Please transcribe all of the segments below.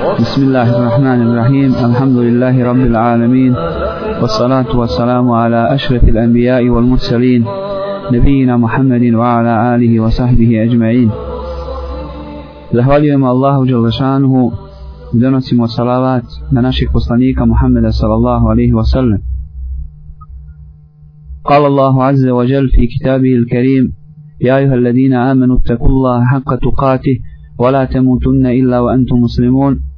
بسم الله الرحمن الرحيم الحمد لله رب العالمين والصلاة والسلام على أشرف الأنبياء والمرسلين نبينا محمد وعلى آله وصحبه أجمعين Zahvaljujemo Allahu Đalešanuhu i donosimo salavat na naših poslanika Muhammeda sallallahu alaihi wa sallam. قال الله عز وجل في كتابه الكريم يا أيها الذين آمنوا اتقوا الله حق تقاته ولا تموتن إلا وأنتم مسلمون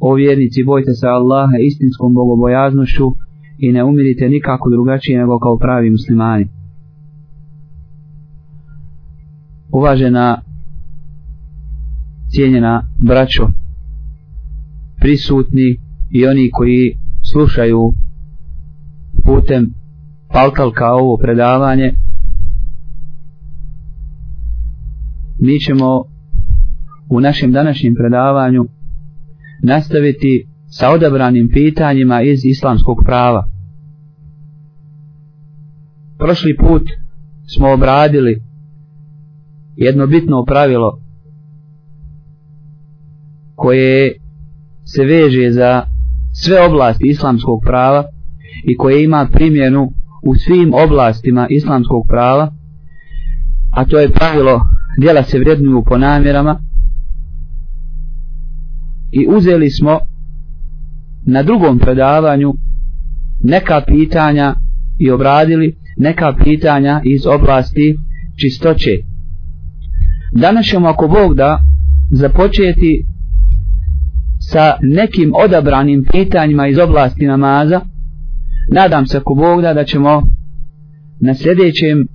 O vjernici, bojte se Allaha istinskom bogobojaznošću i ne umirite nikako drugačije nego kao pravi muslimani. Uvažena, cijenjena braćo, prisutni i oni koji slušaju putem paltalka ovo predavanje, mi ćemo u našem današnjem predavanju nastaviti sa odabranim pitanjima iz islamskog prava. Prošli put smo obradili jedno bitno pravilo koje se veže za sve oblasti islamskog prava i koje ima primjenu u svim oblastima islamskog prava, a to je pravilo djela se vrednuju po namjerama, i uzeli smo na drugom predavanju neka pitanja i obradili neka pitanja iz oblasti čistoće. Danas ćemo ako Bog da započeti sa nekim odabranim pitanjima iz oblasti namaza. Nadam se ako Bog da da ćemo na sljedećem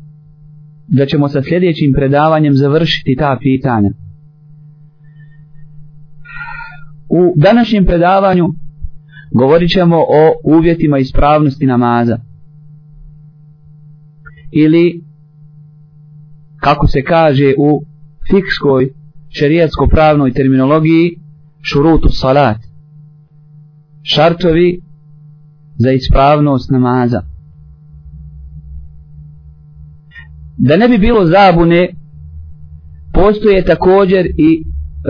da ćemo sa sljedećim predavanjem završiti ta pitanja. U današnjem predavanju govorit ćemo o uvjetima ispravnosti namaza. Ili, kako se kaže u fikskoj šerijatsko-pravnoj terminologiji, šurutu salat. Šartovi za ispravnost namaza. Da ne bi bilo zabune, postoje također i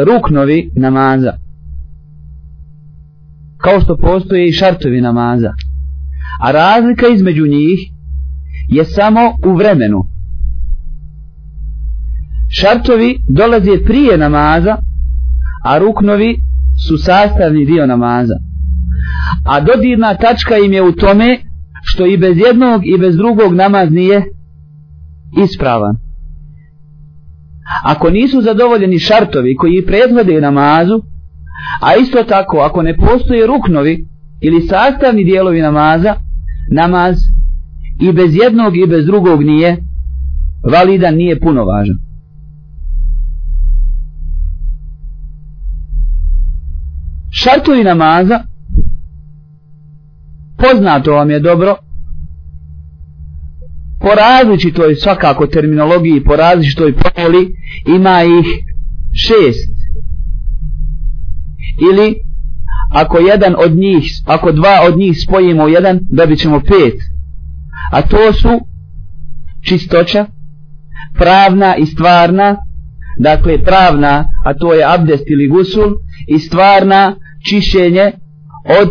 ruknovi namaza kao što postoje i šartovi namaza. A razlika između njih je samo u vremenu. Šartovi dolaze prije namaza, a ruknovi su sastavni dio namaza. A dodirna tačka im je u tome što i bez jednog i bez drugog namaz nije ispravan. Ako nisu zadovoljeni šartovi koji prethode namazu, A isto tako, ako ne postoje ruknovi ili sastavni dijelovi namaza, namaz i bez jednog i bez drugog nije validan, nije puno važan. Šartovi namaza poznato vam je dobro po različitoj svakako terminologiji, po različitoj poli ima ih šest ili ako jedan od njih, ako dva od njih spojimo u jedan, dobit ćemo pet. A to su čistoća, pravna i stvarna, dakle pravna, a to je abdest ili gusul, i stvarna čišćenje od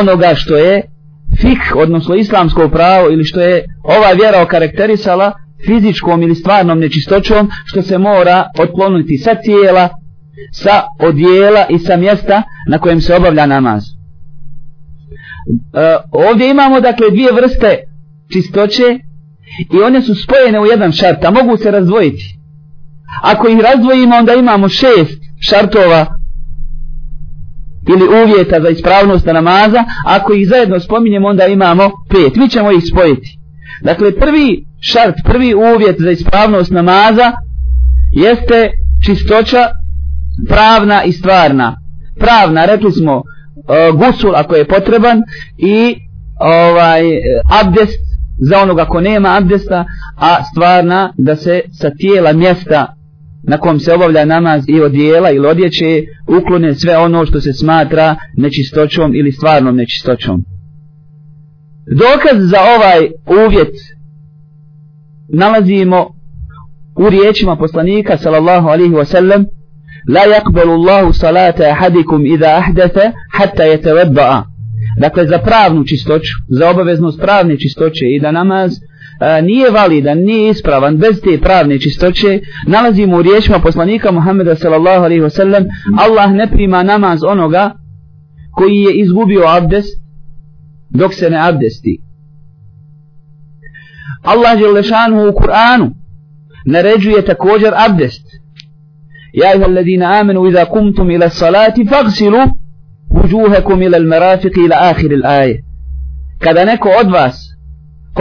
onoga što je fik, odnosno islamsko pravo, ili što je ova vjera okarakterisala fizičkom ili stvarnom nečistoćom, što se mora otkloniti sa tijela, sa odjela i sa mjesta na kojem se obavlja namaz. E, ovdje imamo dakle dvije vrste čistoće i one su spojene u jedan šart, a mogu se razdvojiti. Ako ih razdvojimo onda imamo šest šartova ili uvjeta za ispravnost namaza, ako ih zajedno spominjemo onda imamo pet. Mi ćemo ih spojiti. Dakle, prvi šart, prvi uvjet za ispravnost namaza jeste čistoća pravna i stvarna. Pravna, rekli smo, uh, gusul ako je potreban i ovaj e, abdest za onoga ko nema abdesta, a stvarna da se sa tijela mjesta na kom se obavlja namaz i odijela ili odjeće uklone sve ono što se smatra nečistoćom ili stvarnom nečistoćom. Dokaz za ovaj uvjet nalazimo u riječima poslanika sallallahu alaihi wasallam la yakbalu Allahu salata ahadikum idha ahdatha hatta yatawadda dakle za pravnu čistoću za obaveznost pravne čistoće i da namaz a, nije validan, nije ispravan bez te pravne čistoće nalazimo u riječima poslanika Muhammeda sallallahu alaihi wasallam Allah ne prima namaz onoga koji je izgubio abdest dok se ne abdesti. Allah je u Kur'anu naređuje također abdest. Ja أيها الذين amenu iza kumtum ila salati فاغسلوا وجوهكم ila almarafiqi ila آخر الآية kada neko od vas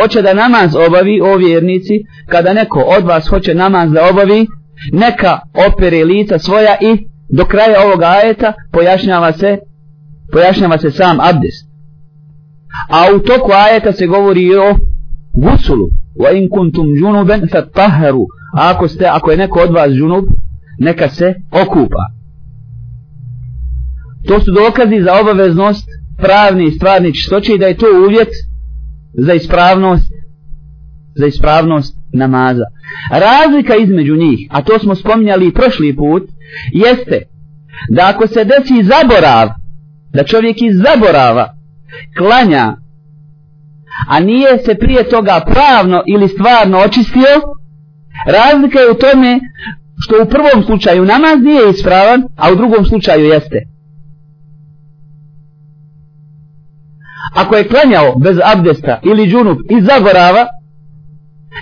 hoće da namaz obavi o vjernici kada neko od vas hoće namaz da obavi neka opere lica svoja i do kraja ovog ajeta pojašnjava se pojašnjava se sam abdest. A u toku ajeta se govori o gusulu. Wa in kuntum junuban fatahharu ako ste ako je neko od vas junub neka se okupa. To su dokazi za obaveznost pravni i stvarni čistoće i da je to uvjet za ispravnost za ispravnost namaza. Razlika između njih a to smo spominjali prošli put jeste da ako se desi zaborav da čovjek iz zaborava klanja a nije se prije toga pravno ili stvarno očistio razlika je u tome što u prvom slučaju namaz nije ispravan a u drugom slučaju jeste. Ako je klanjao bez abdesta ili džunup i zaborava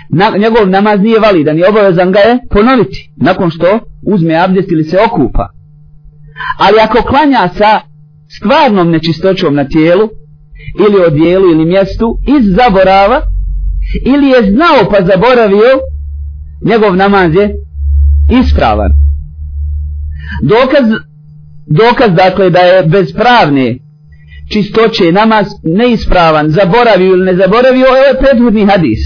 na, njegov namaz nije validan i obavezan ga je ponoviti nakon što uzme abdest ili se okupa. Ali ako klanja sa stvarnom nečistoćom na tijelu ili odijelu ili mjestu iz zaborava ili je znao pa zaboravio njegov namaz je ispravan. Dokaz dokaz dakle da je bez pravne čistoće namaz neispravan zaboravio ili ne zaboravio ovo je prethodni hadis.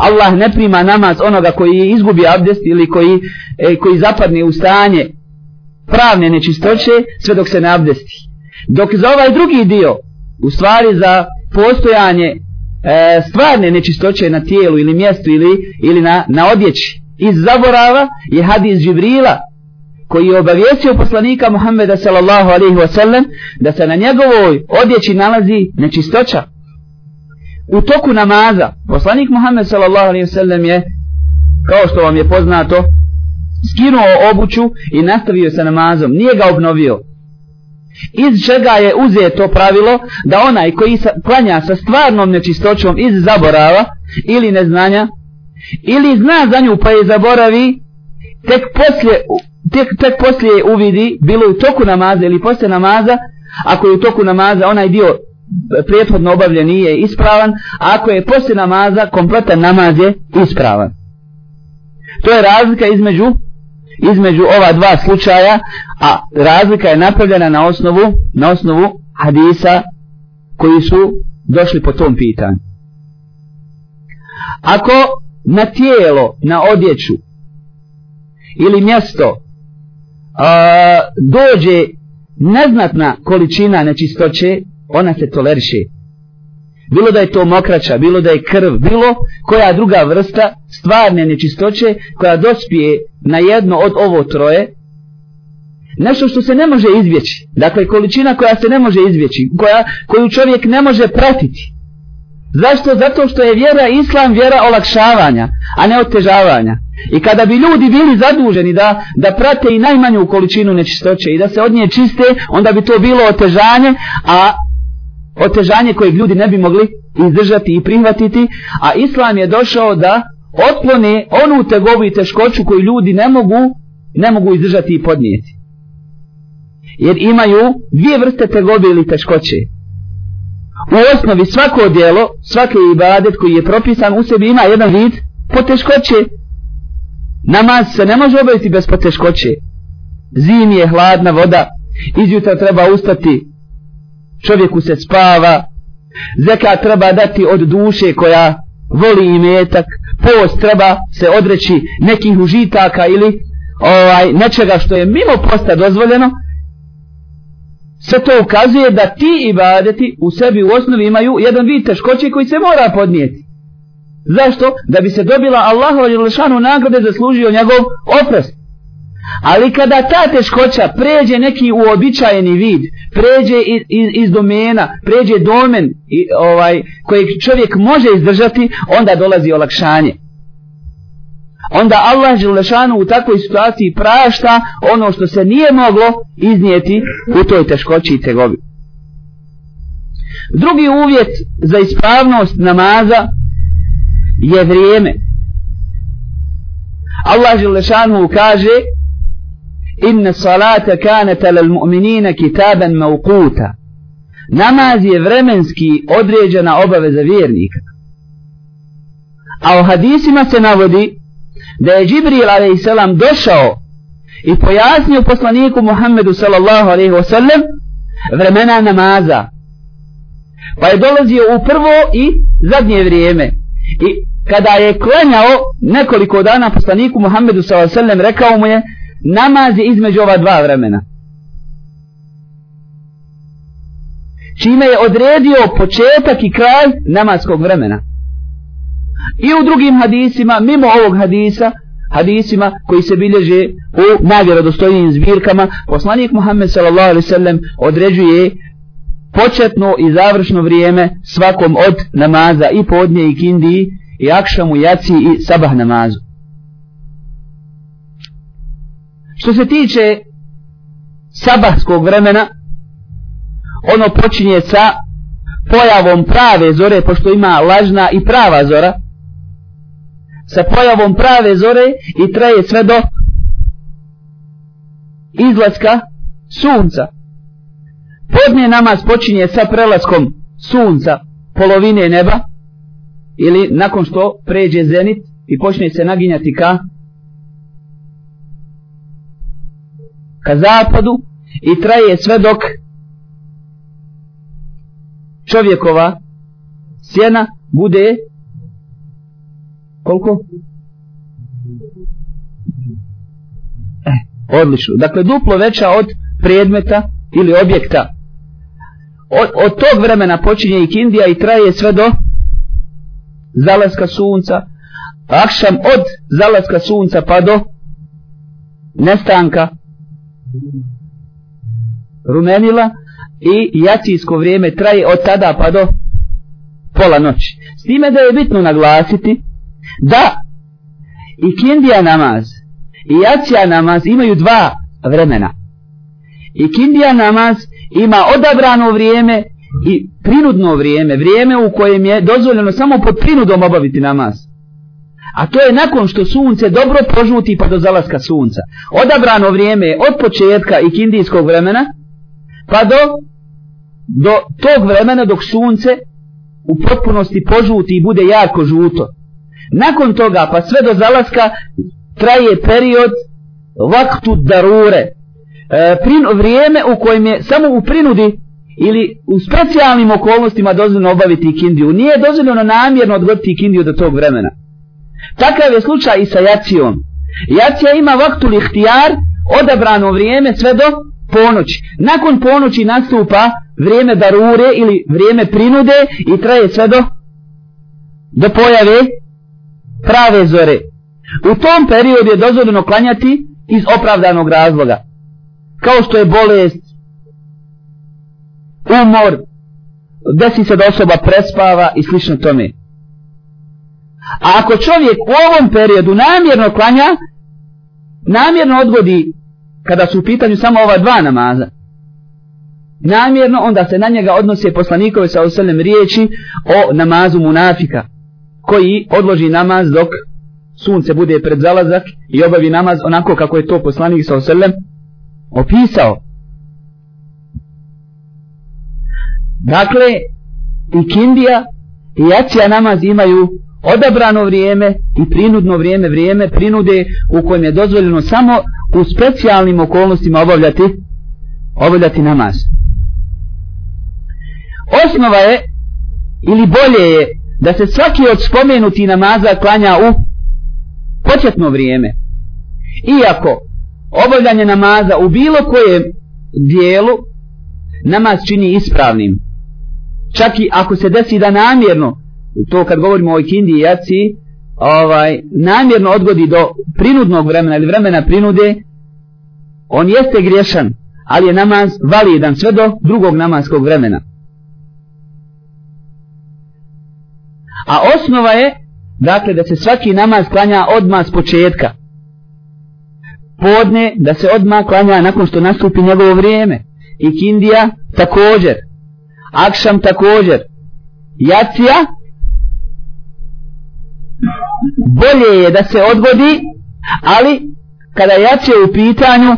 Allah ne prima namaz onoga koji izgubi abdest ili koji, e, koji zapadne u stanje pravne nečistoće sve dok se ne abdesti. Dok za ovaj drugi dio u stvari za postojanje e, stvarne nečistoće na tijelu ili mjestu ili, ili na, na odjeći iz zaborava je hadis Džibrila koji je obavijestio poslanika Muhammeda sallallahu alaihi wasallam da se na njegovoj odjeći nalazi nečistoća. U toku namaza poslanik Muhammed sallallahu alaihi wasallam je kao što vam je poznato skinuo obuću i nastavio sa namazom nije ga obnovio. Iz čega je uzeto pravilo da onaj koji sa, klanja sa stvarnom nečistoćom iz zaborava ili neznanja ili zna za nju pa je zaboravi tek poslije tek, tek poslije uvidi bilo u toku namaza ili poslije namaza ako je u toku namaza onaj dio prethodno obavljen nije ispravan a ako je poslije namaza kompletan namaz je ispravan. To je razlika između između ova dva slučaja a razlika je napravljena na osnovu na osnovu hadisa koji su došli po tom pitanju. Ako na tijelo na odjeću ili mjesto a, dođe neznatna količina nečistoće ona se toleriše bilo da je to mokraća, bilo da je krv, bilo koja druga vrsta stvarne nečistoće koja dospije na jedno od ovo troje, nešto što se ne može izbjeći. dakle količina koja se ne može izbjeći, koja, koju čovjek ne može pratiti. Zašto? Zato što je vjera islam vjera olakšavanja, a ne otežavanja. I kada bi ljudi bili zaduženi da, da prate i najmanju količinu nečistoće i da se od nje čiste, onda bi to bilo otežanje, a otežanje koje ljudi ne bi mogli izdržati i prihvatiti, a islam je došao da otklone onu tegovu i teškoću koju ljudi ne mogu, ne mogu izdržati i podnijeti. Jer imaju dvije vrste tegobe ili teškoće. U osnovi svako djelo, svaki ibadet koji je propisan u sebi ima jedan vid poteškoće. Namaz se ne može obaviti bez poteškoće. Zim je hladna voda, izjutra treba ustati čovjeku se spava, zeka treba dati od duše koja voli i metak, post treba se odreći nekih užitaka ili ovaj nečega što je mimo posta dozvoljeno, sve to ukazuje da ti ibadeti u sebi u osnovi imaju jedan vid teškoće koji se mora podnijeti. Zašto? Da bi se dobila Allahova Jelšanu nagrade zaslužio njegov oprost. Ali kada ta teškoća pređe neki uobičajeni vid, pređe iz, iz, iz domena, pređe domen i, ovaj, kojeg čovjek može izdržati, onda dolazi olakšanje. Onda Allah Želešanu u takvoj situaciji prašta ono što se nije moglo iznijeti u toj teškoći i tegobi. Drugi uvjet za ispravnost namaza je vrijeme. Allah Želešanu kaže inna salata kanata lal mu'minina kitaban maukuta. namaz je vremenski određena obaveza vjernika a u hadisima se navodi da je Džibril a.s. došao i pojasnio poslaniku Muhammedu sallallahu alaihi wa sallam vremena namaza pa je dolazio u prvo i zadnje vrijeme i kada je klanjao nekoliko dana poslaniku Muhammedu sallallahu alaihi wa sallam rekao mu je namaz je između ova dva vremena. Čime je odredio početak i kraj namaskog vremena. I u drugim hadisima, mimo ovog hadisa, hadisima koji se bilježe u navjerodostojnim zbirkama, poslanik Muhammed s.a.v. određuje početno i završno vrijeme svakom od namaza i podnje i kindiji i akšamu, jaci i sabah namazu. Što se tiče sabahskog vremena, ono počinje sa pojavom prave zore, pošto ima lažna i prava zora, sa pojavom prave zore i traje sve do izlaska sunca. Podnije namaz počinje sa prelaskom sunca polovine neba, ili nakon što pređe zenit i počne se naginjati ka ka zapadu i traje sve dok čovjekova sjena bude koliko? E, odlično. Dakle, duplo veća od predmeta ili objekta. Od, od tog vremena počinje i Kindija i traje sve do zalaska sunca. Akšam od zalaska sunca pa do nestanka rumenila i jacijsko vrijeme traje od tada pa do pola noći. S time da je bitno naglasiti da i kindija namaz i jacija namaz imaju dva vremena. I kindija namaz ima odabrano vrijeme i prinudno vrijeme, vrijeme u kojem je dozvoljeno samo pod prinudom obaviti namaz. A to je nakon što sunce dobro požuti pa do zalaska sunca. Odabrano vrijeme je od početka i kindijskog vremena pa do, do tog vremena dok sunce u potpunosti požuti i bude jako žuto. Nakon toga pa sve do zalaska traje period vaktu darure. E, prin, vrijeme u kojem je samo u prinudi ili u specijalnim okolnostima dozvoljeno obaviti ikindiju. Nije dozvoljeno namjerno odgoditi ikindiju do tog vremena. Takav je slučaj i sa jacijom. Jacija ima vaktu lihtijar, odabrano vrijeme sve do ponoći. Nakon ponoći nastupa vrijeme darure ili vrijeme prinude i traje sve do do pojave prave zore. U tom periodu je dozvoljeno klanjati iz opravdanog razloga. Kao što je bolest, umor, desi se da osoba prespava i slično tome. A ako čovjek u ovom periodu namjerno klanja, namjerno odgodi kada su u pitanju samo ova dva namaza, namjerno onda se na njega odnose poslanikove sa oselem riječi o namazu munafika, koji odloži namaz dok sunce bude pred zalazak i obavi namaz onako kako je to poslanik sa oselem opisao. Dakle, i kindija i jacija namaz imaju odabrano vrijeme i prinudno vrijeme, vrijeme prinude u kojem je dozvoljeno samo u specijalnim okolnostima obavljati obavljati namaz. Osnova je ili bolje je da se svaki od spomenuti namaza klanja u početno vrijeme. Iako obavljanje namaza u bilo kojem dijelu namaz čini ispravnim. Čak i ako se desi da namjerno to kad govorimo o ikindi i jaci, ovaj, namjerno odgodi do prinudnog vremena ili vremena prinude, on jeste griješan, ali je namaz validan sve do drugog namaskog vremena. A osnova je, dakle, da se svaki namaz klanja odmah s početka. Podne da se odmah klanja nakon što nastupi njegovo vrijeme. I kindija također. Akšam također. Jacija bolje je da se odgodi, ali kada jacija u pitanju,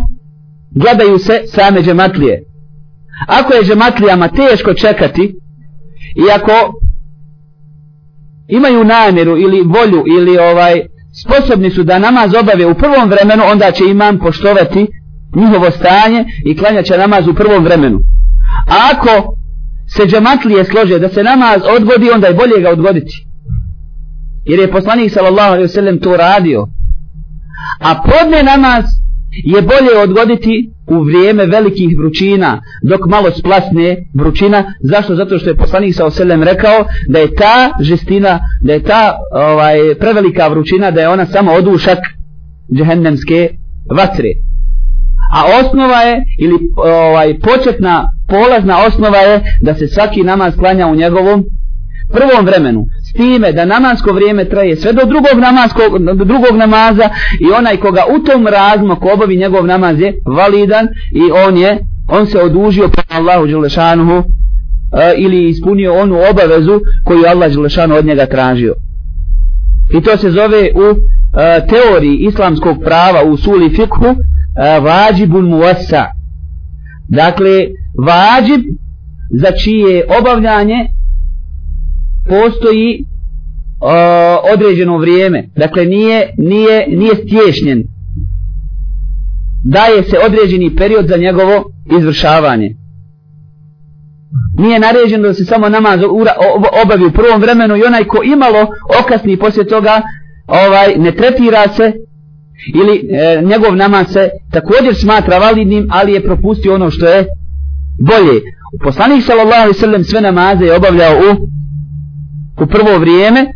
gledaju se same džematlije. Ako je džematlijama teško čekati, i ako imaju namjeru ili volju ili ovaj sposobni su da namaz obave u prvom vremenu, onda će imam poštovati njihovo stanje i klanjaće namaz u prvom vremenu. A ako se džematlije slože da se namaz odgodi, onda je bolje ga odgoditi. Jer je poslanik sallallahu alaihi wasallam to radio. A podne namaz je bolje odgoditi u vrijeme velikih vrućina dok malo splasne vrućina. Zašto? Zato što je poslanik sa oselem rekao da je ta žestina da je ta ovaj prevelika vrućina da je ona samo odušak džehennemske vatre. A osnova je ili ovaj početna polazna osnova je da se svaki namaz klanja u njegovom prvom vremenu s time da namansko vrijeme traje sve do drugog namaskog do drugog namaza i onaj koga u tom razmaku obavi njegov namaz je validan i on je on se odužio prema Allahu Đelešanuhu uh, ili ispunio onu obavezu koju Allah Đelešanu od njega tražio. I to se zove u uh, teoriji islamskog prava u suli fikhu uh, e, vađibun muasa dakle vađib za čije obavljanje postoji o, određeno vrijeme. Dakle nije nije nije stješnjen. Daje se određeni period za njegovo izvršavanje. Nije naređeno da se samo namaz obavi u prvom vremenu i onaj ko imalo okasni poslije toga ovaj ne tretira se ili e, njegov namaz se također smatra validnim ali je propustio ono što je bolje. Poslanik sallallahu alejhi ve sellem sve namaze je obavljao u u prvo vrijeme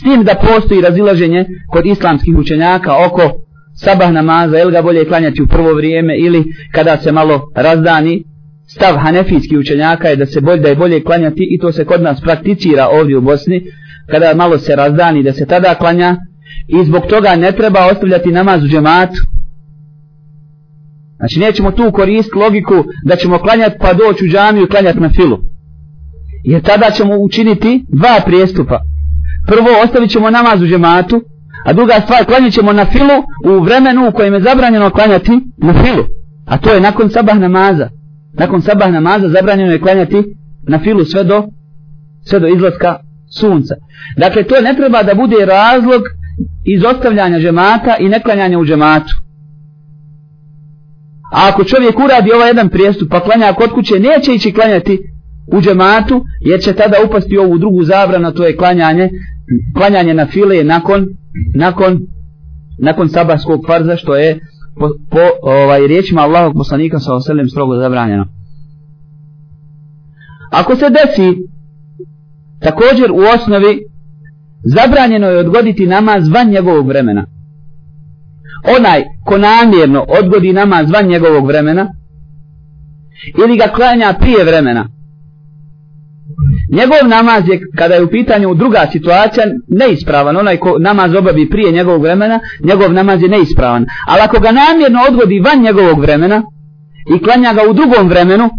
s tim da postoji razilaženje kod islamskih učenjaka oko sabah namaza ili ga bolje klanjati u prvo vrijeme ili kada se malo razdani. Stav hanefijskih učenjaka je da se bolje da je bolje klanjati i to se kod nas prakticira ovdje u Bosni kada malo se razdani da se tada klanja i zbog toga ne treba ostavljati namaz u džematu. Znači nećemo tu koristiti logiku da ćemo klanjati pa doći u džamiju i klanjati na filu. Jer tada ćemo učiniti dva prijestupa. Prvo, ostavit ćemo namaz u džematu, a druga stvar, klanjit ćemo na filu u vremenu u kojem je zabranjeno klanjati na filu. A to je nakon sabah namaza. Nakon sabah namaza zabranjeno je klanjati na filu sve do, sve do izlaska sunca. Dakle, to ne treba da bude razlog izostavljanja džemata i neklanjanja u džematu. A ako čovjek uradi ovaj jedan prijestup pa klanja kod kuće, neće ići klanjati u džematu, jer će tada upasti ovu drugu zabranu, to je klanjanje, klanjanje na file nakon, nakon, nakon sabahskog farza, što je po, po ovaj, riječima Allahog poslanika sa oselem strogo zabranjeno. Ako se desi, također u osnovi, zabranjeno je odgoditi namaz van njegovog vremena. Onaj ko namjerno odgodi namaz van njegovog vremena, ili ga klanja prije vremena, Njegov namaz je, kada je u pitanju druga situacija, neispravan. Onaj ko namaz obavi prije njegovog vremena, njegov namaz je neispravan. Ali ako ga namjerno odgodi van njegovog vremena i klanja ga u drugom vremenu,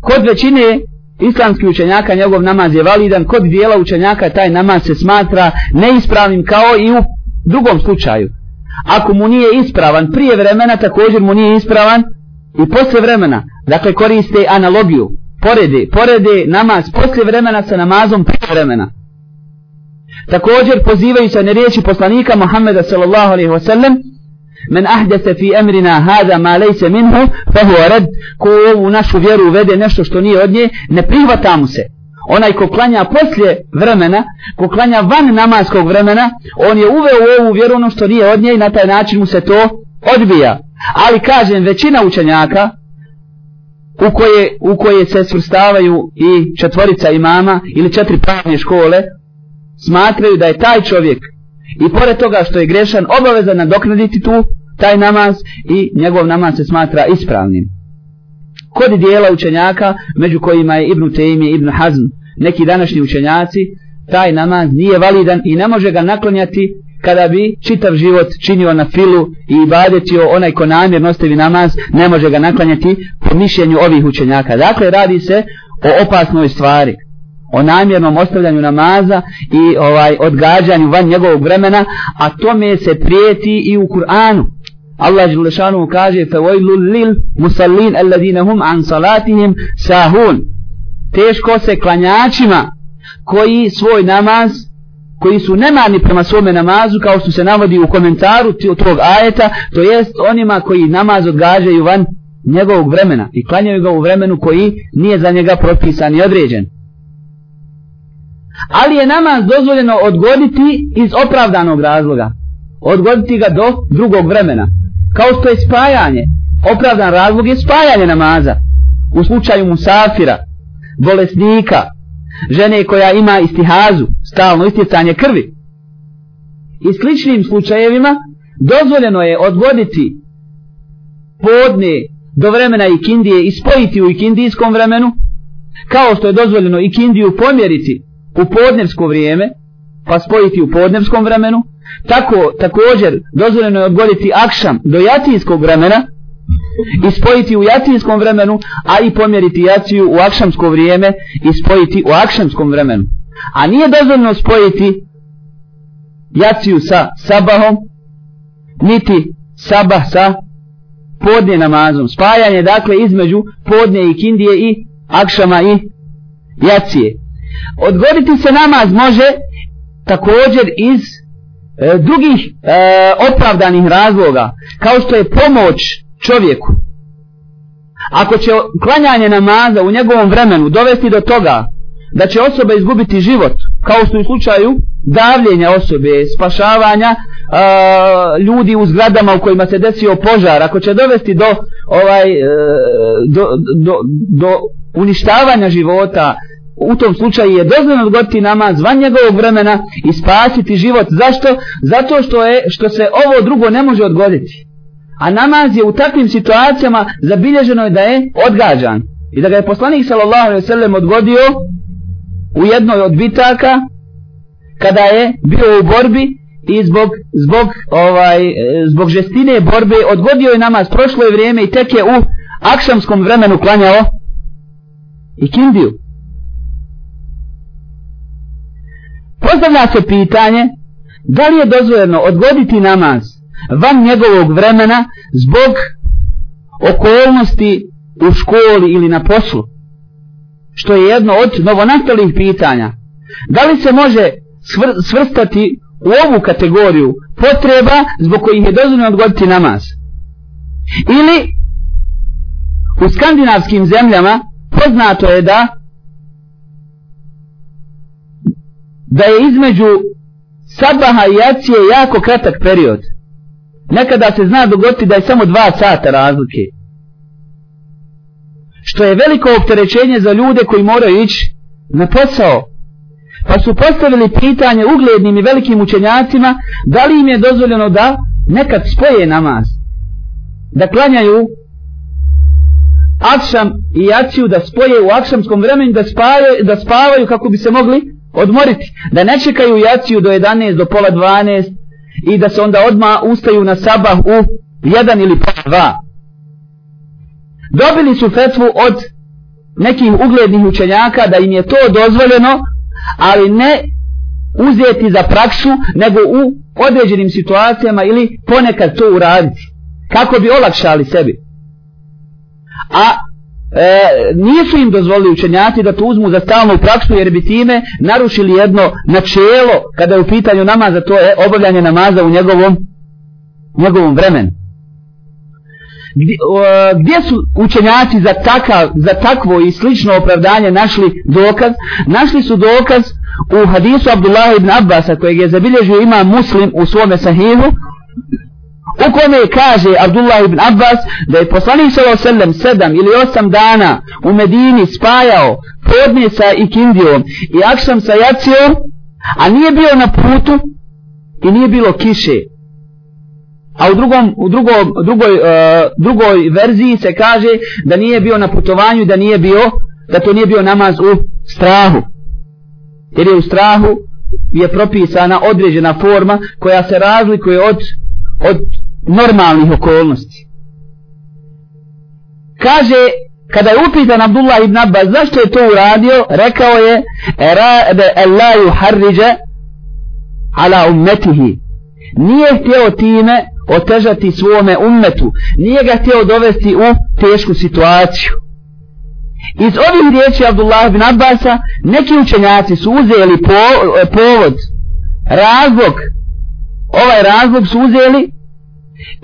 kod većine islamskih učenjaka njegov namaz je validan, kod dijela učenjaka taj namaz se smatra neispravnim kao i u drugom slučaju. Ako mu nije ispravan prije vremena, također mu nije ispravan i posle vremena. Dakle, koriste analogiju porede, porede namaz poslije vremena sa namazom prije vremena. Također pozivaju se na riječi poslanika Muhammeda sallallahu alaihi wa sallam Men ahdese fi emrina hada ma lejse minhu fa red ko u našu vjeru uvede nešto što nije od nje ne prihvata mu se. Onaj ko klanja poslije vremena ko klanja van namaskog vremena on je uveo u ovu vjeru ono što nije od nje i na taj način mu se to odbija. Ali kažem većina učenjaka u koje, u koje se svrstavaju i četvorica imama ili četiri pravne škole smatraju da je taj čovjek i pored toga što je grešan obavezan nadoknaditi tu taj namaz i njegov namaz se smatra ispravnim. Kod dijela učenjaka, među kojima je Ibn Taymi, Ibn Hazm, neki današnji učenjaci, taj namaz nije validan i ne može ga naklonjati kada bi čitav život činio na filu i ibadetio onaj ko namjerno ostavi namaz, ne može ga naklanjati po mišljenju ovih učenjaka. Dakle, radi se o opasnoj stvari o namjernom ostavljanju namaza i ovaj odgađanju van njegovog vremena, a tome se prijeti i u Kur'anu. Allah Đelešanu kaže فَوَيْلُ lil musallin alladhina hum an salatihim sahun Teško se klanjačima koji svoj namaz koji su nemarni prema svome namazu kao što se navodi u komentaru tog ajeta to jest onima koji namaz odgađaju van njegovog vremena i klanjaju ga u vremenu koji nije za njega propisan i određen. Ali je namaz dozvoljeno odgoditi iz opravdanog razloga. Odgoditi ga do drugog vremena. Kao što je spajanje. Opravdan razlog je spajanje namaza. U slučaju musafira bolesnika žene koja ima istihazu stalno istjecanje krvi. I sličnim slučajevima dozvoljeno je odgoditi podne do vremena ikindije i spojiti u ikindijskom vremenu kao što je dozvoljeno ikindiju pomjeriti u podnevsko vrijeme pa spojiti u podnevskom vremenu. Tako također dozvoljeno je odgoditi akšam do jatijskog vremena i spojiti u jatinskom vremenu a i pomjeriti jaciju u akšamsko vrijeme i spojiti u akšamskom vremenu. A nije dozvoljeno spojiti jaciju sa sabahom niti sabah sa podnje namazom. Spajanje dakle između podnje i kindije i akšama i jacije. Odgoditi se namaz može također iz e, drugih e, opravdanih razloga kao što je pomoć čovjeku ako će klanjanje namaza u njegovom vremenu dovesti do toga da će osoba izgubiti život kao što u slučaju davljenja osobe spašavanja a, ljudi u zgradama u kojima se desio požar ako će dovesti do ovaj e, do, do, do uništavanja života u tom slučaju je dozvoljeno odgoditi namaz van njegovog vremena i spasiti život. Zašto? Zato što je što se ovo drugo ne može odgoditi. A namaz je u takvim situacijama zabilježeno je da je odgađan. I da ga je poslanik sallallahu alejhi ve sellem odgodio u jednoj od bitaka kada je bio u borbi i zbog, zbog, ovaj, zbog žestine borbe odgodio je namaz prošlo je vrijeme i tek je u akšamskom vremenu klanjao i kindiju. Postavlja se pitanje da li je dozvoljeno odgoditi namaz van njegovog vremena zbog okolnosti u školi ili na poslu. Što je jedno od novonastalih pitanja. Da li se može svr svrstati u ovu kategoriju potreba zbog kojih je dozvoljeno odgoditi namaz? Ili u skandinavskim zemljama poznato je da da je između sabaha i jacije jako kratak period. Nekada se zna dogoditi da je samo dva sata razlike. Što je veliko opterećenje za ljude koji moraju ići na posao. Pa su postavili pitanje uglednim i velikim učenjacima da li im je dozvoljeno da nekad spoje namaz. Da klanjaju akšam i jaciju da spoje u akšamskom vremenu da, spaje, da spavaju kako bi se mogli odmoriti. Da ne čekaju jaciju do 11, do pola 12 i da se onda odma ustaju na sabah u 1 ili pola 2. Dobili su fetvu od nekih uglednih učenjaka da im je to dozvoljeno, ali ne uzeti za praksu, nego u određenim situacijama ili ponekad to uraditi. Kako bi olakšali sebi. A e, nisu im dozvolili učenjati da to uzmu za stalnu praksu jer bi time narušili jedno načelo kada je u pitanju namaza to je obavljanje namaza u njegovom njegovom vremenu. Gdje, o, gdje su učenjaci za, takav, za takvo i slično opravdanje našli dokaz? Našli su dokaz u hadisu Abdullah ibn Abbasa kojeg je zabilježio ima muslim u svome sahihu u kome kaže Abdullah ibn Abbas da je poslanik s.a.v. sedam ili osam dana u Medini spajao podne sa ikindijom i akšam sa jacijom a nije bio na putu i nije bilo kiše A u drugom u drugom drugoj uh, drugoj verziji se kaže da nije bio na putovanju da nije bio da to nije bio namaz u strahu. Jer je u strahu je propisana određena forma koja se razlikuje od od normalnih okolnosti. Kaže kada je upitan Abdullah ibn Abbas zašto je to uradio, rekao je erade Allah yuharrija ala ummetihi. Nije htio time otežati svome ummetu, nije ga htio dovesti u tešku situaciju. Iz ovih riječi Abdullah ibn Abbasa neki učenjaci su uzeli po, povod, razlog, ovaj razlog su uzeli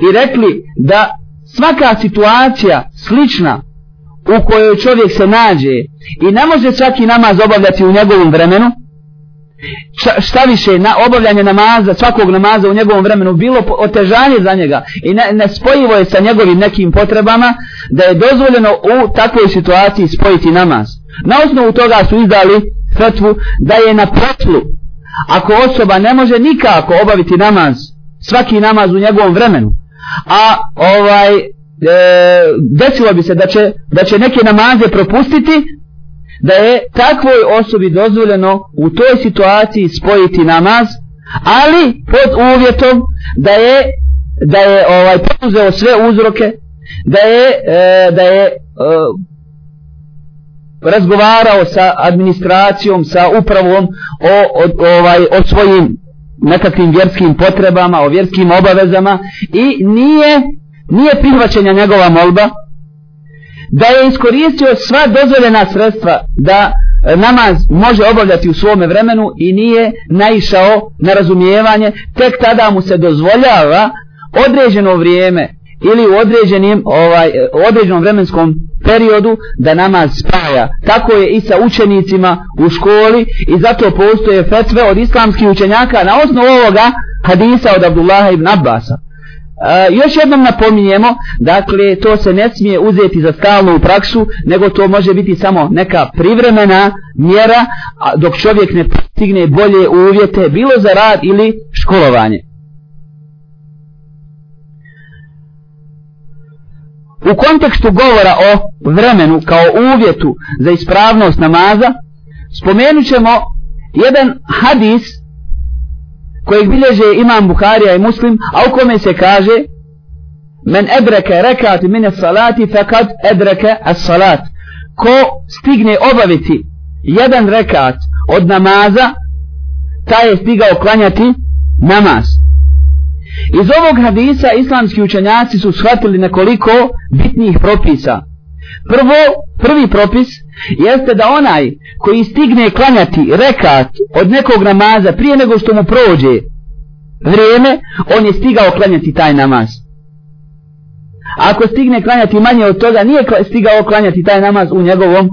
i rekli da svaka situacija slična u kojoj čovjek se nađe i ne može svaki namaz obavljati u njegovom vremenu, šta više na obavljanje namaza, svakog namaza u njegovom vremenu bilo otežanje za njega i ne, ne spojivo je sa njegovim nekim potrebama da je dozvoljeno u takvoj situaciji spojiti namaz. Na osnovu toga su izdali fetvu da je na petlu ako osoba ne može nikako obaviti namaz, svaki namaz u njegovom vremenu, a ovaj e, desilo bi se da će, da će neke namaze propustiti da je takvoj osobi dozvoljeno u toj situaciji spojiti namaz, ali pod uvjetom da je da je ovaj poduzeo sve uzroke, da je e, da je e, razgovarao sa administracijom, sa upravom o, o, ovaj, o svojim nekakvim vjerskim potrebama, o vjerskim obavezama i nije nije prihvaćenja njegova molba, da je iskoristio sva dozvoljena sredstva da namaz može obavljati u svome vremenu i nije naišao na razumijevanje, tek tada mu se dozvoljava određeno vrijeme ili u određenim, ovaj, određenom vremenskom periodu da namaz spaja. Tako je i sa učenicima u školi i zato postoje fetve od islamskih učenjaka na osnovu ovoga hadisa od Abdullaha ibn Abbasa. E, još jednom napominjemo, dakle, to se ne smije uzeti za stalnu praksu, nego to može biti samo neka privremena mjera, dok čovjek ne postigne bolje uvjete, bilo za rad ili školovanje. U kontekstu govora o vremenu kao uvjetu za ispravnost namaza, spomenut ćemo jedan hadis kojeg bilježe imam Bukharija i Muslim, a u kome se kaže men edreke rekat mine salati fekad edreke as salat ko stigne obaviti jedan rekat od namaza taj je stigao klanjati namaz iz ovog hadisa islamski učenjaci su shvatili nekoliko bitnih propisa prvo, prvi propis jeste da onaj koji stigne klanjati rekat od nekog namaza prije nego što mu prođe vrijeme, on je stigao klanjati taj namaz. Ako stigne klanjati manje od toga, nije stigao klanjati taj namaz u njegovom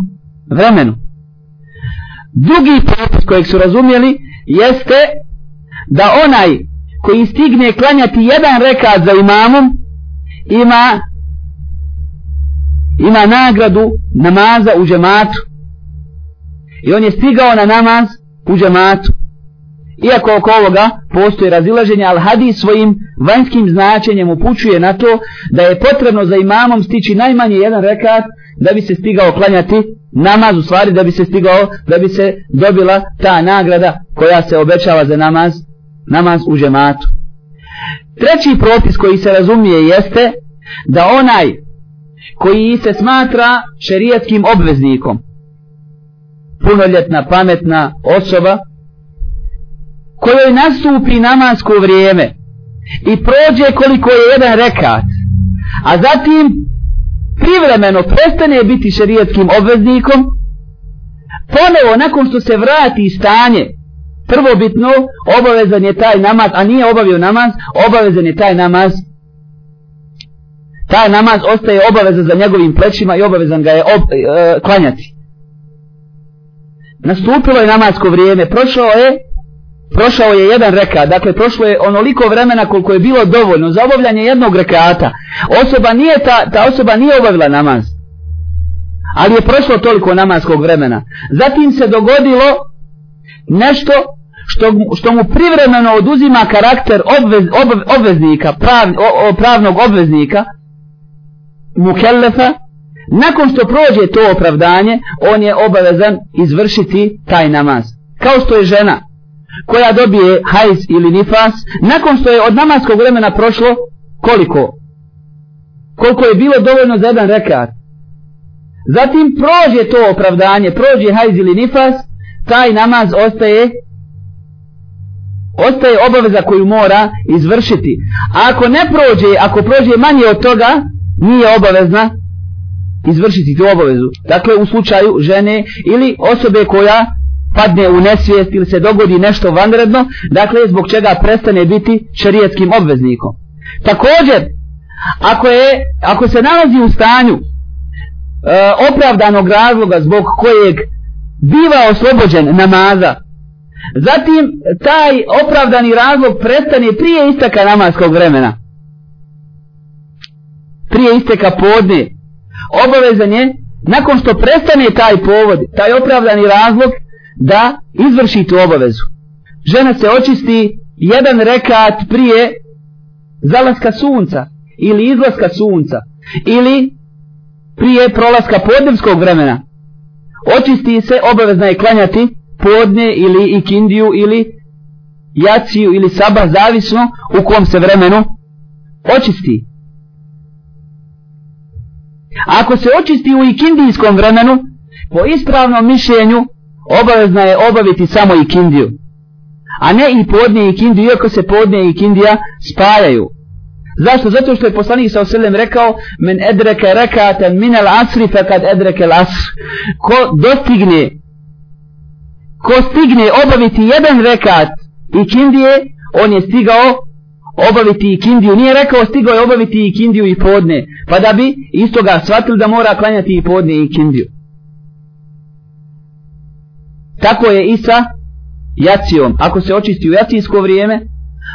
vremenu. Drugi propis kojeg su razumjeli jeste da onaj koji stigne klanjati jedan rekat za imamom ima ima nagradu namaza u džematu. I on je stigao na namaz u džematu. Iako oko ovoga postoje razilaženje al hadis svojim vanjskim značenjem upućuje na to da je potrebno za imamom stići najmanje jedan rekat da bi se stigao klanjati namaz u stvari da bi se stigao da bi se dobila ta nagrada koja se obećava za namaz namaz u džematu. Treći propis koji se razumije jeste da onaj koji se smatra šerijatskim obveznikom punoljetna, pametna osoba kojoj nastupi namansko vrijeme i prođe koliko je jedan rekat a zatim privremeno prestane biti šerijatskim obveznikom ponovo nakon što se vrati stanje prvobitno obavezan je taj namaz a nije obavio namaz obavezan je taj namaz. Taj namaz ostaje obavezan za njegovim plećima i obavezan ga je ob, e, klanjati. Nastupilo je namasko vrijeme. Prošao je prošao je jedan rekat, dakle prošlo je onoliko vremena koliko je bilo dovoljno za obavljanje jednog rekata. Osoba nije ta, ta osoba nije obavila namaz. Ali je prošlo toliko namaskog vremena. Zatim se dogodilo nešto što, što mu privremeno oduzima karakter obvez, ob, obveznika, prav, o, o, pravnog obveznika, mukellefa, nakon što prođe to opravdanje, on je obavezan izvršiti taj namaz. Kao što je žena koja dobije hajs ili nifas, nakon što je od namaskog vremena prošlo, koliko? Koliko je bilo dovoljno za jedan rekat? Zatim prođe to opravdanje, prođe hajz ili nifas, taj namaz ostaje ostaje obaveza koju mora izvršiti. A ako ne prođe, ako prođe manje od toga, nije obavezna izvršiti tu obavezu. Dakle, u slučaju žene ili osobe koja padne u nesvijest ili se dogodi nešto vanredno, dakle, zbog čega prestane biti šerijetskim obveznikom. Također, ako, je, ako se nalazi u stanju e, opravdanog razloga zbog kojeg biva oslobođen namaza, zatim taj opravdani razlog prestane prije isteka namaskog vremena. Prije isteka podne, obavezan je, nakon što prestane taj povod, taj opravdani razlog, da izvrši tu obavezu. Žena se očisti jedan rekat prije zalaska sunca ili izlaska sunca ili prije prolaska podnevskog vremena. Očisti se, obavezna je klanjati podne ili ikindiju ili jaciju ili sabah, zavisno u kom se vremenu očisti. Ako se očisti u ikindijskom vremenu, po ispravnom mišljenju, obavezna je obaviti samo ikindiju. A ne i podne i ikindiju, iako se podne i ikindija spajaju. Zašto? Zato što je poslanik sa oselem rekao men edreke rekate minel asri fekad edreke asr. Ko dostigne ko stigne obaviti jedan rekat i kindije, on je stigao obaviti i kindiju. Nije rekao stigao je obaviti i kindiju i podne. Pa da bi isto ga shvatili da mora klanjati i podne i kindiju. Tako je i sa jacijom. Ako se očisti u jacijsko vrijeme,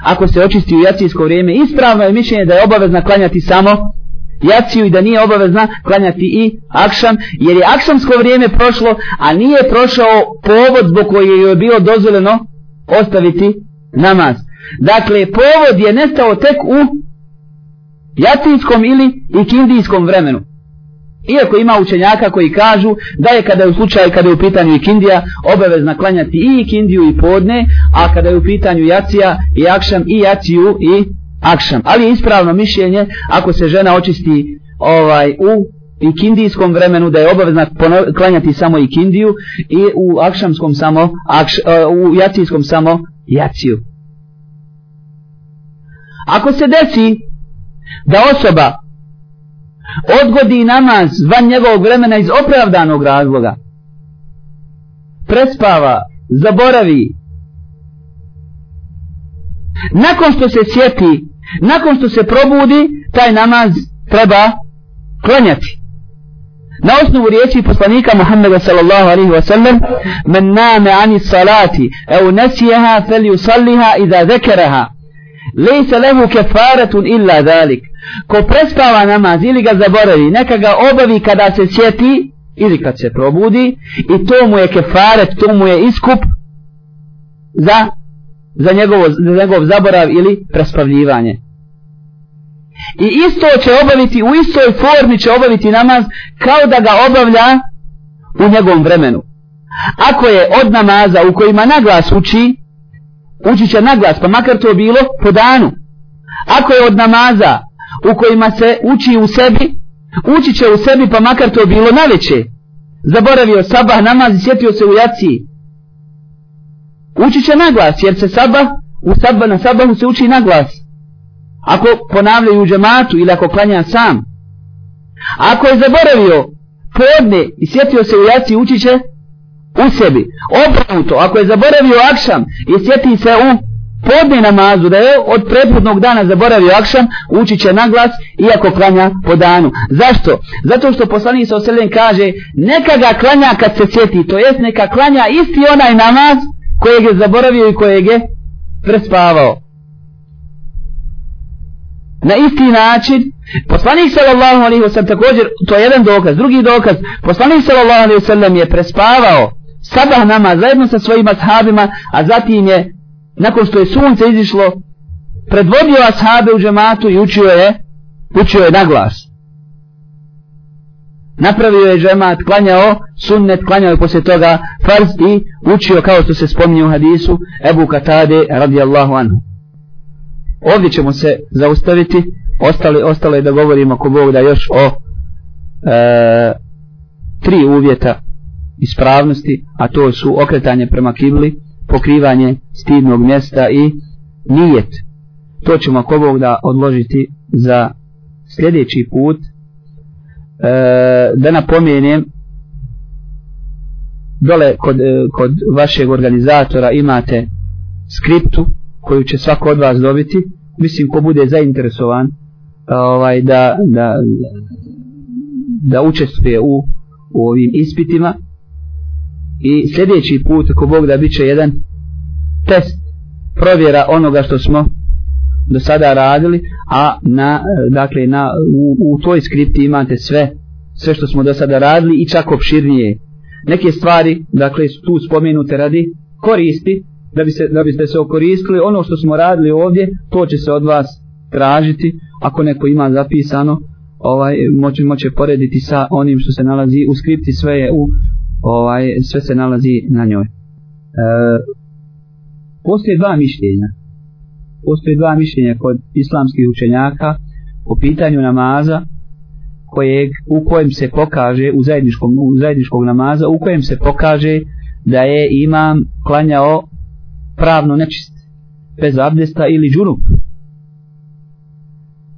ako se očisti u jacijsko vrijeme, ispravno je mišljenje da je obavezna klanjati samo jaciju i da nije obavezna klanjati i akšam, jer je akšamsko vrijeme prošlo, a nije prošao povod zbog koji je bilo dozvoljeno ostaviti namaz. Dakle, povod je nestao tek u jacijskom ili ikindijskom vremenu. Iako ima učenjaka koji kažu da je kada je u slučaju kada je u pitanju ikindija obavezna klanjati i ikindiju i podne, a kada je u pitanju jacija i akšam i jaciju i akšam. Ali je ispravno mišljenje ako se žena očisti ovaj u ikindijskom vremenu da je obavezna klanjati samo ikindiju i u akšamskom samo akš, uh, u jacijskom samo jaciju. Ako se desi da osoba odgodi namaz van njegovog vremena iz opravdanog razloga, prespava, zaboravi, nakon što se sjeti nakon što se probudi taj namaz treba klanjati. Na osnovu riječi poslanika Muhammeda sallallahu alaihi wa sallam men name ani salati evo nesijeha fel yusalliha iza zekeraha. Lejse lehu kefaretun illa dalik ko prespava namaz ili ga zaboravi neka ga obavi kada se sjeti ili kad se probudi i to mu je kefaret to mu je iskup za za njegovo, za njegov zaborav ili prespavljivanje. I isto će obaviti, u istoj formi će obaviti namaz kao da ga obavlja u njegovom vremenu. Ako je od namaza u kojima naglas uči, uči će naglas, pa makar to bilo po danu. Ako je od namaza u kojima se uči u sebi, uči će u sebi, pa makar to bilo na veće. Zaboravio sabah namaz i sjetio se u jaciji. Uči će naglas, jer se sabah, u sabah na sabahu se uči naglas ako ponavljaju u džematu ili ako klanja sam. Ako je zaboravio podne i sjetio se u jaci ući će u sebi. Obrnuto, ako je zaboravio akšam i sjeti se u podne namazu da je od prethodnog dana zaboravio akšam, ući će na glas iako klanja po danu. Zašto? Zato što poslanik sa oseljen kaže neka ga klanja kad se sjeti, to jest neka klanja isti onaj namaz kojeg je zaboravio i kojeg je prespavao na isti način poslanik sallallahu alejhi ve sellem također to je jedan dokaz drugi dokaz poslanik sallallahu alejhi ve sellem je prespavao sabah nama zajedno sa svojim ashabima, a zatim je, nakon što je sunce izišlo, predvodio ashabe u džematu i učio je, učio je na glas. Napravio je džemat, klanjao sunnet, klanjao je poslije toga farz i učio kao što se spominje u hadisu Ebu Katade radijallahu anhu. Ovdje ćemo se zaustaviti, ostali, ostalo je da govorimo ako Bog da još o e, tri uvjeta ispravnosti, a to su okretanje prema kibli, pokrivanje stidnog mjesta i nijet. To ćemo ako Bog da odložiti za sljedeći put. E, da napomenem, dole kod, e, kod vašeg organizatora imate skriptu koju će svako od vas dobiti. Mislim ko bude zainteresovan ovaj da, da, da učestvuje u, u ovim ispitima i sljedeći put ako Bog da biće jedan test provjera onoga što smo do sada radili a na, dakle, na, u, u toj skripti imate sve sve što smo do sada radili i čak opširnije neke stvari dakle su tu spomenute radi koristi da, bi se, da biste se okoristili ono što smo radili ovdje to će se od vas tražiti ako neko ima zapisano ovaj moći moće porediti sa onim što se nalazi u skripti sve je u ovaj sve se nalazi na njoj. E, postoje dva mišljenja. Postoje dva mišljenja kod islamskih učenjaka o pitanju namaza kojeg, u kojem se pokaže u zajedničkom, u zajedničkog namaza u kojem se pokaže da je imam klanjao pravno nečist bez abdesta ili džunup.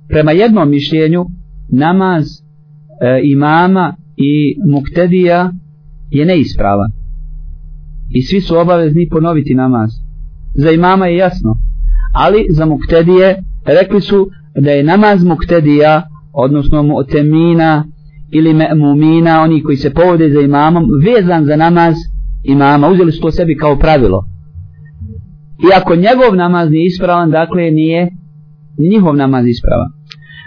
Prema jednom mišljenju namaz e, imama i muktedija je neispravan. I svi su obavezni ponoviti namaz. Za imama je jasno ali za muktedije rekli su da je namaz muktedija odnosno mu'temina ili me'mumina oni koji se povode za imamom vezan za namaz imama. Uzeli su to sebi kao pravilo. Iako njegov namaz nije ispravan dakle nije njihov namaz ispravan.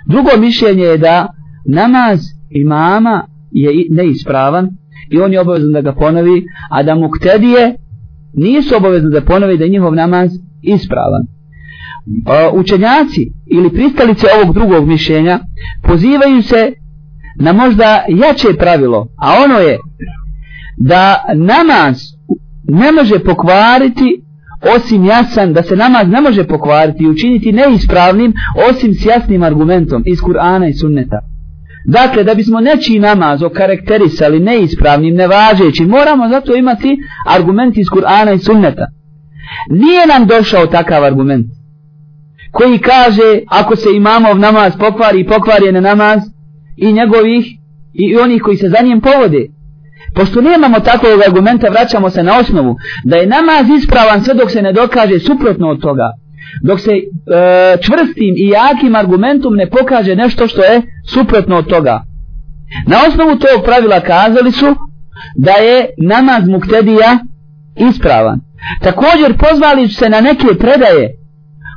Drugo mišljenje je da namaz imama je neispravan i on je obavezan da ga ponovi, a da muktedije nisu obavezni da ponovi da je njihov namaz ispravan. Učenjaci ili pristalice ovog drugog mišljenja pozivaju se na možda jače pravilo, a ono je da namaz ne može pokvariti osim jasan da se namaz ne može pokvariti i učiniti neispravnim osim s jasnim argumentom iz Kur'ana i Sunneta. Dakle, da bismo nečiji namaz okarakterisali neispravnim, nevažećim, moramo zato imati argument iz Kur'ana i Sunneta. Nije nam došao takav argument koji kaže ako se imamov namaz pokvari i na namaz i njegovih i onih koji se za njim povode. Pošto nemamo takvog argumenta, vraćamo se na osnovu da je namaz ispravan sve dok se ne dokaže suprotno od toga. Dok se e, čvrstim i jakim argumentom ne pokaže nešto što je suprotno od toga. Na osnovu tog pravila kazali su da je namaz muktedija ispravan. Također pozvali su se na neke predaje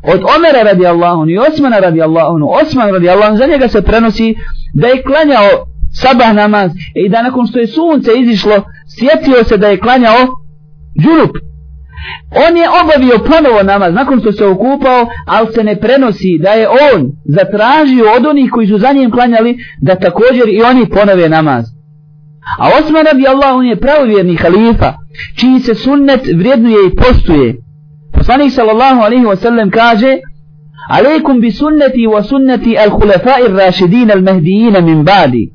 od Omera radi Allahun i Osmana radi Allahun. Osman radi Allahun, za njega se prenosi da je klanjao sabah namaz i da nakon što je sunce izišlo sjetio se da je klanjao džunup. On je obavio ponovo namaz nakon što se okupao ali se ne prenosi da je on zatražio od onih koji su za njim klanjali da također i oni ponove namaz. A Osman radi Allah on je pravovjerni halifa čiji se sunnet vrijednuje i postuje poslanik sallallahu alaihi wa sallam kaže alaikum bi sunneti wa sunneti al khulafai rašidin al mahdijina min badi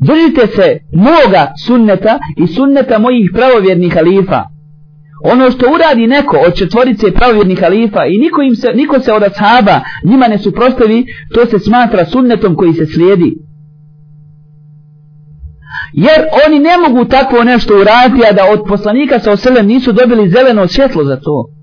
Držite se moga sunneta i sunneta mojih pravovjernih halifa. Ono što uradi neko od četvorice pravovjernih halifa i niko, im se, niko se od ashaba njima ne suprostavi, to se smatra sunnetom koji se slijedi. Jer oni ne mogu takvo nešto uraditi, a da od poslanika sa oselem nisu dobili zeleno svjetlo za to.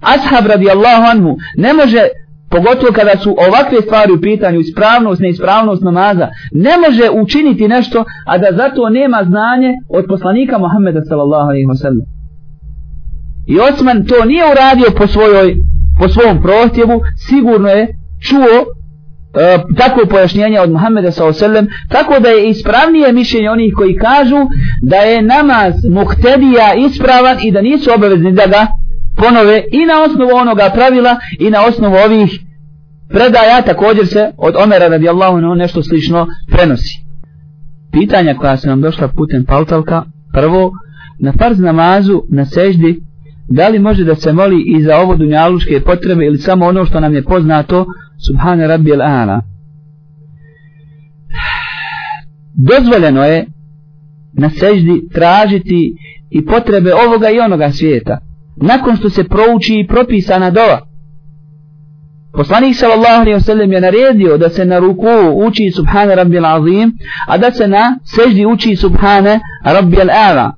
Ashab radijallahu anhu ne može pogotovo kada su ovakve stvari u pitanju, ispravnost, neispravnost namaza, ne može učiniti nešto, a da zato nema znanje od poslanika Muhammeda sallallahu alaihi wasallam. I Osman to nije uradio po, svojoj, po svom prohtjevu, sigurno je čuo e, takvo pojašnjenje od Muhammeda s.a.v. tako da je ispravnije mišljenje onih koji kažu da je namaz muhtedija ispravan i da nisu obavezni da ga ponove i na osnovu onoga pravila i na osnovu ovih predaja također se od Omera radijallahu anhu nešto slično prenosi. Pitanja koja se nam došla putem pautalka, prvo, na farz namazu, na seždi, da li može da se moli i za ovo dunjaluške potrebe ili samo ono što nam je poznato, subhane rabbi ala. Dozvoljeno je na seždi tražiti i potrebe ovoga i onoga svijeta, nakon što se prouči i propisana dova. Poslanik sallallahu alejhi ve sellem je naredio da se na ruku uči subhana rabbil azim, a da se na seždi uči subhana rabbil ala.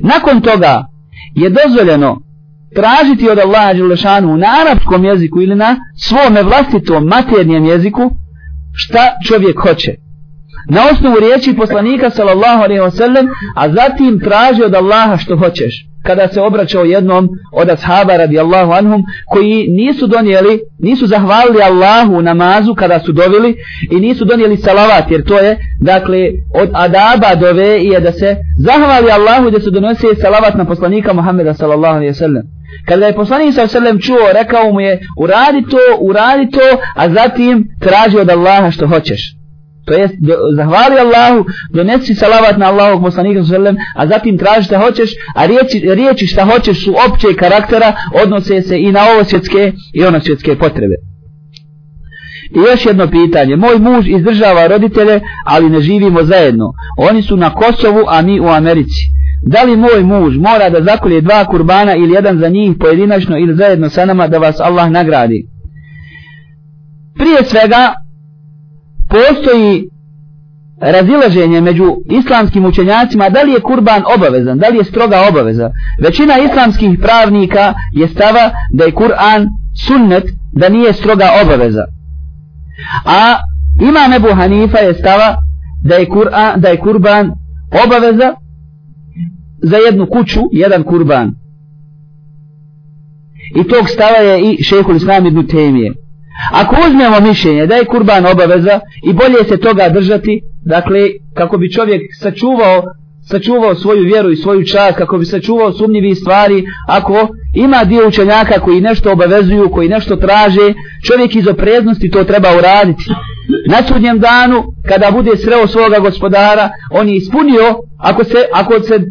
Nakon toga je dozvoljeno tražiti od Allaha dželešanu na arapskom jeziku ili na svom vlastitom maternjem jeziku šta čovjek hoće. Na osnovu riječi poslanika sallallahu alejhi ve sellem, a zatim traži od Allaha što hoćeš kada se obraćao jednom od ashaba radijallahu anhum koji nisu donijeli, nisu zahvalili Allahu u namazu kada su dovili i nisu donijeli salavat jer to je dakle od adaba dove je da se zahvali Allahu da se donose salavat na poslanika Muhammeda sallallahu alaihi sallam. Kada je poslanik sallallahu sallam čuo, rekao mu je uradi to, uradi to, a zatim traži od Allaha što hoćeš to jest do, zahvali Allahu donesi salavat na Allahog poslanika sallam a zatim traži šta hoćeš a riječi, riječi šta hoćeš su opće karaktera odnose se i na ovo svjetske i ono svjetske potrebe I još jedno pitanje. Moj muž izdržava roditelje, ali ne živimo zajedno. Oni su na Kosovu, a mi u Americi. Da li moj muž mora da zakolje dva kurbana ili jedan za njih pojedinačno ili zajedno sa nama da vas Allah nagradi? Prije svega, postoji razilaženje među islamskim učenjacima da li je kurban obavezan, da li je stroga obaveza. Većina islamskih pravnika je stava da je Kur'an sunnet, da nije stroga obaveza. A ima Ebu Hanifa je stava da je, Kur'an, da je kurban obaveza za jednu kuću, jedan kurban. I tog stava je i šehhul Islam ibn Temije. Ako uzmemo mišljenje da je kurban obaveza i bolje se toga držati, dakle, kako bi čovjek sačuvao, sačuvao svoju vjeru i svoju čast, kako bi sačuvao sumnjivi stvari, ako ima dio učenjaka koji nešto obavezuju, koji nešto traže, čovjek iz opreznosti to treba uraditi. Na sudnjem danu, kada bude sreo svoga gospodara, on je ispunio, ako se, ako se, uh,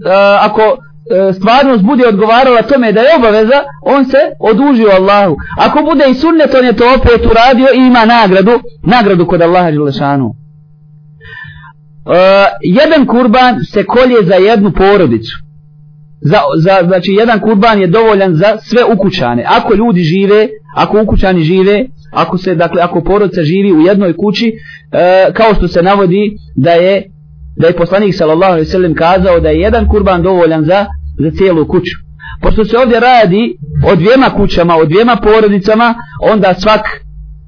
ako E, stvarnost bude odgovarala tome da je obaveza, on se odužio Allahu. Ako bude i sunnet, on je to opet uradio i ima nagradu, nagradu kod Allaha Đelešanu. Uh, e, jedan kurban se kolje za jednu porodicu. Za, za, znači jedan kurban je dovoljan za sve ukućane. Ako ljudi žive, ako ukućani žive, ako se dakle ako porodica živi u jednoj kući, uh, kao što se navodi da je da je poslanik sallallahu alejhi ve sellem kazao da je jedan kurban dovoljan za za cijelu kuću. Pošto se ovdje radi o dvijema kućama, o dvijema porodicama, onda svak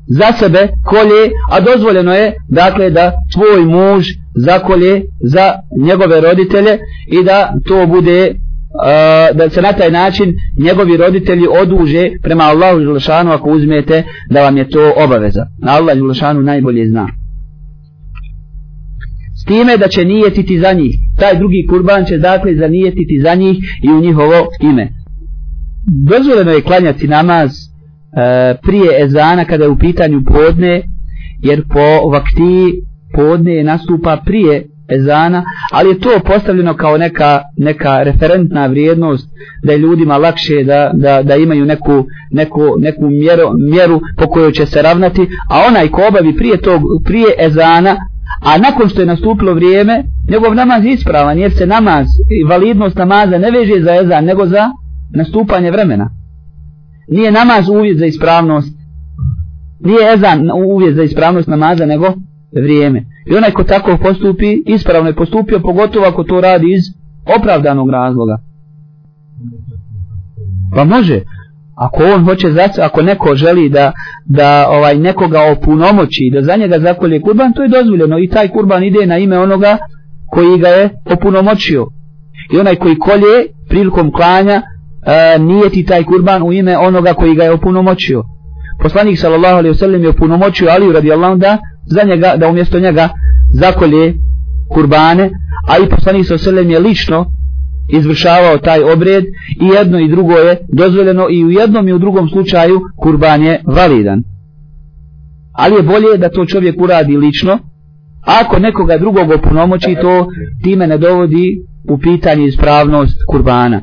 za sebe kolje, a dozvoljeno je dakle da tvoj muž zakolje za njegove roditelje i da to bude Uh, da se na taj način njegovi roditelji oduže prema Allahu Želešanu ako uzmete da vam je to obaveza. Allah Želešanu najbolje zna time da će nijetiti za njih. Taj drugi kurban će dakle zanijetiti za njih i u njihovo ime. Dozvoljeno je klanjati namaz e, prije ezana kada je u pitanju podne, jer po vakti podne nastupa prije ezana, ali je to postavljeno kao neka, neka referentna vrijednost da je ljudima lakše da, da, da imaju neku, neku, neku mjeru, mjeru po kojoj će se ravnati, a onaj ko obavi prije, tog, prije ezana A nakon što je nastupilo vrijeme, njegov namaz je ispravan, jer se namaz i validnost namaza ne veže za ezan, nego za nastupanje vremena. Nije namaz uvjet za ispravnost, nije ezan uvjet za ispravnost namaza, nego vrijeme. I onaj ko tako postupi, ispravno je postupio, pogotovo ako to radi iz opravdanog razloga. Pa može, ako on hoće za ako neko želi da da ovaj nekoga opunomoći da za njega zakolje kurban to je dozvoljeno. I taj kurban ide na ime onoga koji ga je opunomoćio. I onaj koji kolje prilikom klanja e, nije ti taj kurban u ime onoga koji ga je opunomoćio. Poslanik sallallahu alejhi ve sellem je opunomoćio Aliju radijallahu da za njega, da umjesto njega zakolje kurbane, a i poslanik sallallahu alejhi ve sellem je lično izvršavao taj obred i jedno i drugo je dozvoljeno i u jednom i u drugom slučaju kurban je validan. Ali je bolje da to čovjek uradi lično, ako nekoga drugog opunomoći to time ne dovodi u pitanje ispravnost kurbana.